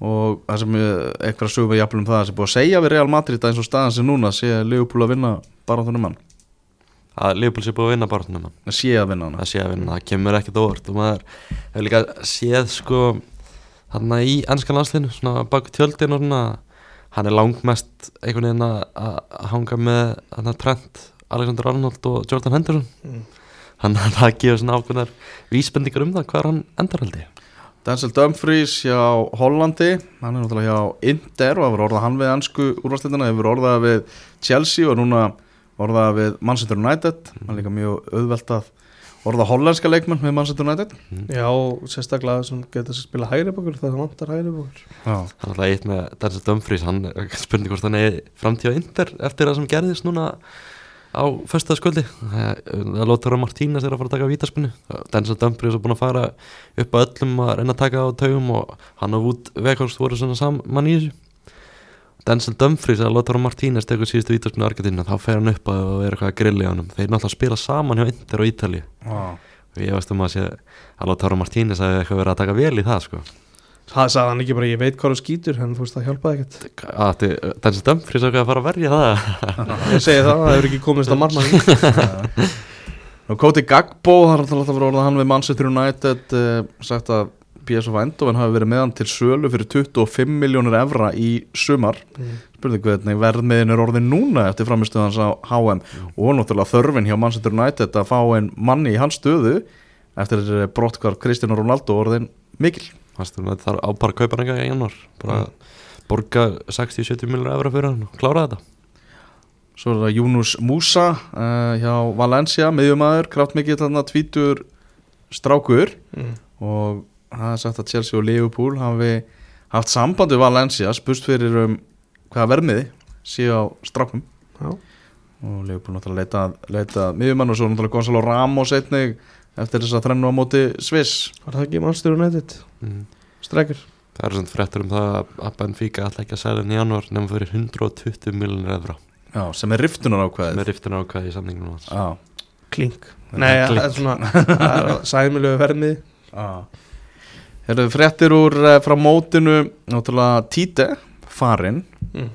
og það sem eitthvað sögum við jafnum það sem búið að segja við Real Madrid að eins og staðan sem núna sé Liverpool að vinna baráttuna um hann. Að Leopold sé búið að vinna barnum hann. Að sé að vinna hann Það sé að vinna, það kemur ekkert óvart. Og maður hefur líka séð sko hann í ennska landsliðinu svona bak við tjöldin og svona hann er langmest einhvern veginn að að hanga með hann Trent, Alexander Arnold og Jordan Henderson. Mm. hann það gefur svona ákveðnar vísbendingar um það hvað hann endar held ég Denzel Dumfries hjá Hollandi hann er náttúrulega hjá Inter og hefur orðað hann við ansku úrvastildina, hefur orðað við Chelsea og núna orðað við Manchester United, hann er líka mjög auðvelt að orða hollenska leikmenn með Manchester United. Já, og sérstaklega sem geta að spila hægri bókur það vantar hægri bókur. Já, hann er alltaf eitt með Denzel Dumfries hann spurning hvort hann er framtíð á Inter eftir það sem gerðist núna á föstaskvöldi það lótur að Martínez er að fara að taka vítaspunni Denzel Dumfries er búin að fara upp að öllum að reyna að taka á taugum og hann og Wood Veghorst voru svona saman í þessu. Denzel Dumfries að lótur að Martínez tekur síðustu vítaspunni á Argentina þá fer hann upp að vera eitthvað að grilli á hann þeir náttúrulega spila saman hjá Inter og Ítali og ég veist um að sé að lótur að Martínez að eitthvað vera að taka vel í það sko Það sagði hann ekki bara, ég veit hvað þú skýtur en þú veist það hjálpaði ekkert. Að Denzel Dumfries er að fara að verja það. Ég segi það, það hefur ekki komist á marmann og Koti Gagbo hann við Manchester United uh, sagt að PSV Eindhoven hafi verið meðan til sölu fyrir 25 miljónir evra í sumar. Mm. spurning hvernig verðmiðin er orðin núna eftir framistuðans á HM Mm. og náttúrulega þörfin hjá Manchester United að fá einn manni í hans stöðu eftir brottkvar Cristiano Ronaldo orðin mikil það er á bara að kaupa hann ekki í januar bara borga 60-70 miljonar efra fyrir hann og klára þetta Svo er það Júnus Musa uh, hjá Valencia, miðjumæður, kraftmikill þarna tvítur strákur mm. og það er sagt að Chelsea og Liverpool hafi haft samband við Valencia, spurst fyrir um hvaða vermiði séu á strákum Já. og Liverpool náttúrulega leitað, leitað miðjumann og svo náttúrulega Gonzalo Ramos einnig eftir þess að þrennu á móti Sviss Var það ekki mannstur og nættið? Mm. Strækir. Það eru svona fréttur um það að Benfica ætla ekki að selja hann í januar nefnum fyrir 120 miljonar efra Já, sem er riftunar ákveðið með riftin ákvæði í samningunum hans. Já, Klink. Nei, er það er svona Sæmilegu vermið já. Herðu fréttir úr uh, frá mótinu náttúrulega Tite farinn. Mm.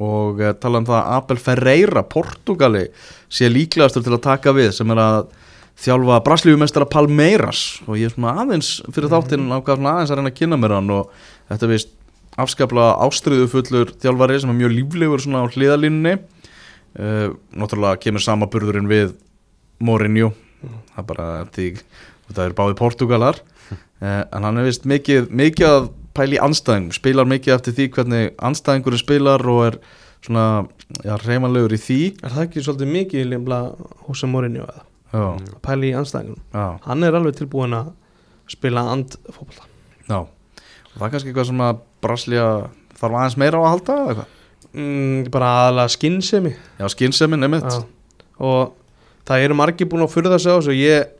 og uh, tala um það að Abel Ferreira, Portugali sé líklegastur til að taka við sem er að þjálfa braslífumestara Palmeiras. Og ég er svona aðeins fyrir þáttinn ákvað svona aðeins að reyna að kynna mér hann og þetta er vist afskaplega ástriðufullur þjálfari sem er mjög líflegur svona á hliðalínunni uh, náttúrulega kemur sama burðurinn við Mourinho. Það er bara því það er báði Portugalar uh, en hann er vist mikið, mikið að pæla í anstæðing spilar mikið eftir því hvernig anstæðingurinn spilar og er svona já, reymanlegur í því. Er það ekki svolítið mikið limla húsa Mourinho eða? Pæli í anstæðingunum Hann er alveg tilbúin að spila andfókbalta já. Og það er kannski eitthvað sem að Braslia þarf aðeins meira á að halda eða eitthvað? Mm, Bara aðalega skinnsemi já, skynnsemin, einmitt. Já. Og það eru margir búin að furða sig á þessu og ég,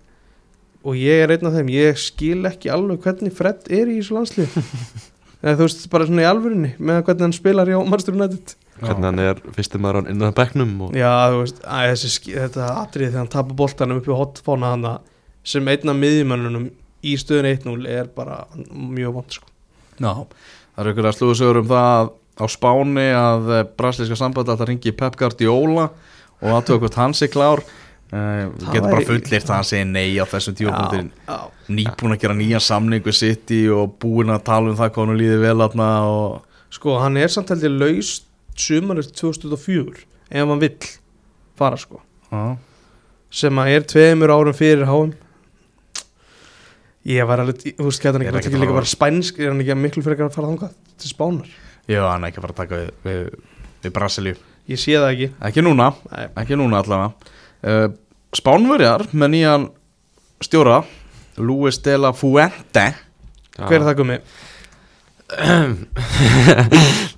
og ég er einn af þeim. Ég skil ekki alveg hvernig Fred er í þessu landslið þú veist bara svona í alvörinni með hvernig hann spilar hjá Manchester United hvernig hann er fyrstum hann innan bekknum og Já, þú veist, að þessi, þetta atrið þegar hann tapar boltanum upp í hotfóna hann sem einn af miðjumönnunum í stöðun 1-0 er bara mjög vond sko. Já, það eru ykkur að slúðu sögur um það að á Spáni að eh, brasilíska sambandi að það ringi Pep Guardiola og aðtöku hvort hans er klár uh, Það getur bara væri- fullirt að hann segir nei á þessum tíupunktin já. nýbúin að gera nýja samningu sitt í og búin að tala um það hvað hann líði vel aðna og Sko, hann er samt held ég laust sumarist 2004 ef hann vill fara sko. Já, sem að er tveimur árum fyrir háum ég var alveg, þú veist, hann Er ekki, líka bara spænsk er hann ekki að miklu fyrir að fara þangað til spánar? Já, hann er ekki að fara að taka við, við, við Brasilíu. Ég sé það ekki. Ekki núna, Nei. ekki núna allavega. Uh, Spánverjar með nýjan stjóra Luis de la Fuente. Hver er það gummi?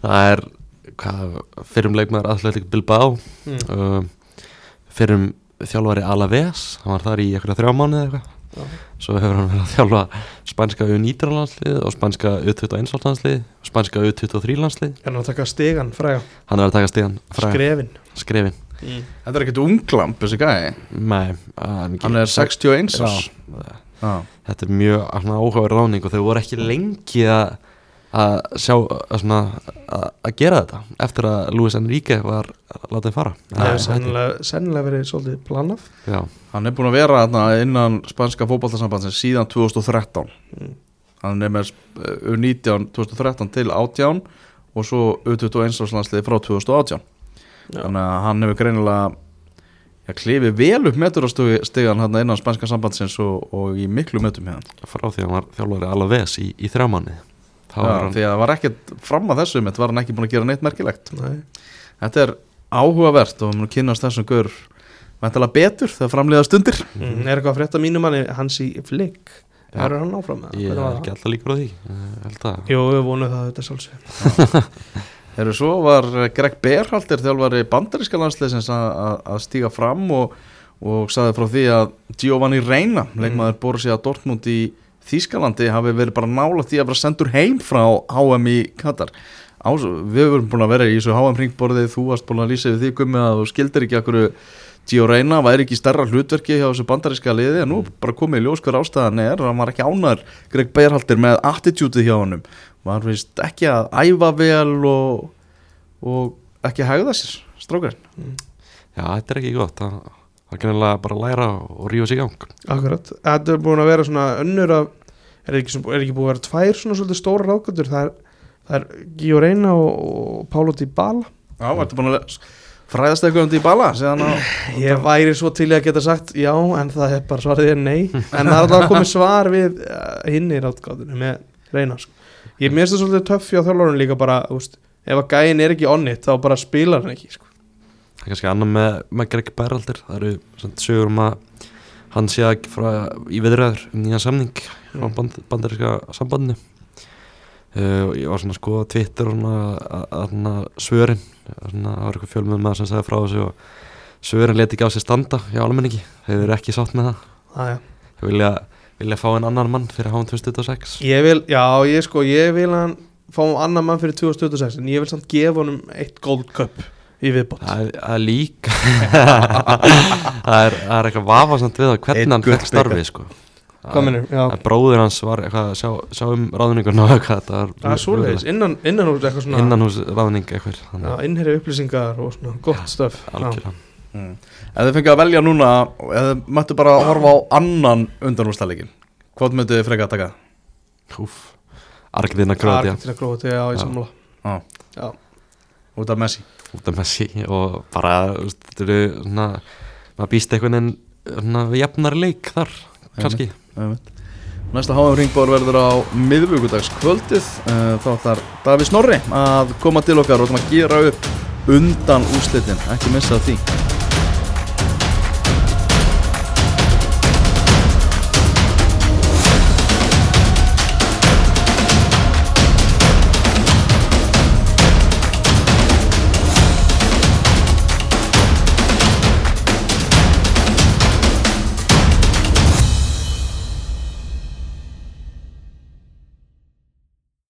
það er fyrrum leikmaður Athletic Bilbao Mm. uh, fyrrum þjálfari Alaves hann var þar í eitthvað þrjá mánuði eða eitthvað. Já. svo hefur hann verið að þjálfa spænska U19 landslið og spænska U21 landslið og spænska U23 landslið er hann að taka stegan fræga hann er að taka stíðan skrefin. Skrefin. Mm. Þetta er ekkert unglamp þessi gæði Nei, hann, Hann er 61 árs. Já, Já, þetta er mjög áhugaverð ráning og þau voru ekki lengi að að sjá að, svona, að, að gera þetta eftir að Luis Enrique var látið fara. Það hefur sennilega, sennilega verið svolítið planað Já, Hann er búin að vera þarna innan spanska fótballtarsambandsins síðan 2013 Mm. Hann er með eh, U19 2013 til 18 og svo U21 árslandsliði frá 2018 Já. Þannig að hann hefur greinilega ja, klifið vel upp meturastígan hann innan spanska sambandsins og, og í miklu metum hérna frá því að hann var þjálfari Alaves í, í þrjá hann Því að það var ekkert fram að þessu mitt var hann ekki búin að gera neitt merkilegt Nei. Þetta er áhugavert og við munum kynast þessum gaur Væntalega betur þegar framliða stundir Mm. er eitthvað að frétta mínum manni hans í flick Já. er hann áfram með Ég það? er ekki alltaf líkur á því Ég held að Jú, við vonum það þetta sjálfsög Þegar svo var Greg Berhalter þjálfari bandaríska landsleisins að stíga fram og, og saði frá því að Giovanni Reina, leikmaður mm. Borussia Dortmund í Þískalandi hafi verið bara nála því að vera sendur heim frá HM í Katar. Ás, við höfum búin að vera í þessu HM ringborðið þú varst búin að lýsa við því gummi að þú skildir ekki akkur Gio Reyna væri ekki stærra hlutverki hjá þessu bandaríska liði en nú bara komið í ljós hver ástæðan er hann var ekki ánar Greg Beirhaldir með attitútið hjá hann var vist ekki að æfa vel og, og ekki að hegða sér strákarinn. Mm. Já, þetta er ekki gott. Það er kannilega bara að læra og rífa sig í gang. Akkurat, þetta er búin að vera svona önnur að er ekki, er ekki búin að vera tvær svona svolítið stóra ráðgöndur það er, það er Gio Reyna og, og Pálo Dybala. Já, þetta er búin að fræðast eitthvað um því bala ég væri svo til að geta sagt já en það er bara svarið er nei. En það er alltaf komið svar við eh, hinn í ráttgáðinu með reyna sko. ég minnst það svolítið töff hjá þjálfurinn líka bara úst, ef að gæin er ekki onnit þá bara spilar hann ekki sko. Það er kannski annar með, með Greg Berhaldir það eru sögur um að hann sé að frá, í viðræður um nýja samning á mm. band, bandaríska sambandinu. Uh, ég var svona að skoða Twitter og svona svörin það var eitthvað fjölmjöð maður sem segði frá þessu og Sören leti ekki á sig standa hjá almenningi, þeir eru ekki sátt með það. Ah, þeir vilja, vilja fá einn annan mann fyrir háum 2026 ég vil, Já, ég sko, ég vil hann fá annan mann fyrir 2026 en ég vil samt gefa honum eitt gold cup í viðbót. Það er líka það er, er eitthvað vafasamt við að hvernig hann fekk starfið sko. Minnur? Bróður hans var eitthvað að sjá, sjá um ráðningun og eitthvað Það er svoleiðis, innan, innan hús eitthvað svona Innan hús ráðning eitthvað Já, innherri upplýsingar og svona gott stöf Algjörlega. Mm. Ef þið fengið að velja núna þið möttu bara að horfa á annan undanúrstæðleikin Hvað möttu þið freka að taka? Húf Argentina Kroatia Argentina Kroatia, já, ég samla Já, já. Út af Messi Út af Messi og bara, þú veist, svona maður býst eitthvað en við jafnar leik þar, kannski. Næsta háum ringbór verður á miðvöggudagskvöldið eh, þá þarf Davís Norri að koma til okkar og gera upp undan úslitin, ekki missa því